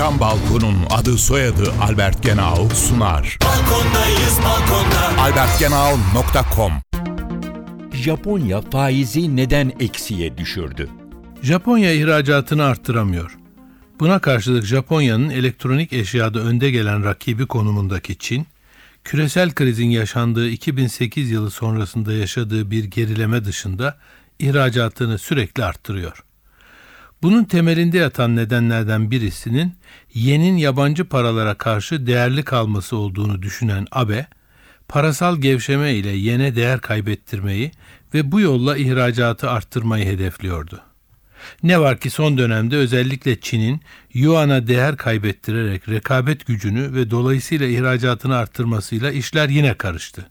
Cam Balkon'un adı soyadı Albert Genau sunar. Balkondayız balkonda. albertgenau.com Japonya faizi neden eksiye düşürdü? Japonya ihracatını arttıramıyor. Buna karşılık Japonya'nın elektronik eşyada önde gelen rakibi konumundaki Çin, küresel krizin yaşandığı 2008 yılı sonrasında yaşadığı bir gerileme dışında ihracatını sürekli arttırıyor. Bunun temelinde yatan nedenlerden birisinin yenin yabancı paralara karşı değerli kalması olduğunu düşünen Abe, parasal gevşeme ile yene değer kaybettirmeyi ve bu yolla ihracatı arttırmayı hedefliyordu. Ne var ki son dönemde özellikle Çin'in yuana değer kaybettirerek rekabet gücünü ve dolayısıyla ihracatını arttırmasıyla işler yine karıştı.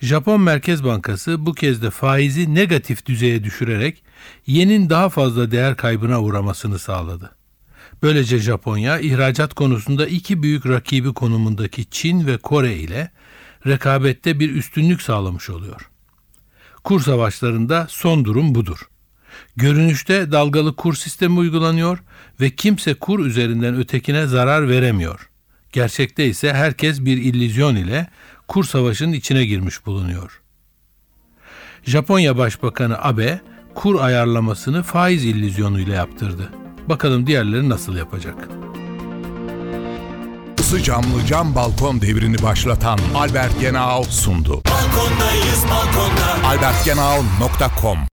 Japon Merkez Bankası bu kez de faizi negatif düzeye düşürerek yenin daha fazla değer kaybına uğramasını sağladı. Böylece Japonya ihracat konusunda iki büyük rakibi konumundaki Çin ve Kore ile rekabette bir üstünlük sağlamış oluyor. Kur savaşlarında son durum budur. Görünüşte dalgalı kur sistemi uygulanıyor ve kimse kur üzerinden ötekine zarar veremiyor. Gerçekte ise herkes bir illüzyon ile kur savaşının içine girmiş bulunuyor. Japonya Başbakanı Abe kur ayarlamasını faiz illüzyonuyla yaptırdı. Bakalım diğerleri nasıl yapacak? Isı camlı cam balkon devrini başlatan Albert Genau sundu. Balkondayız balkonda. albertgenau.com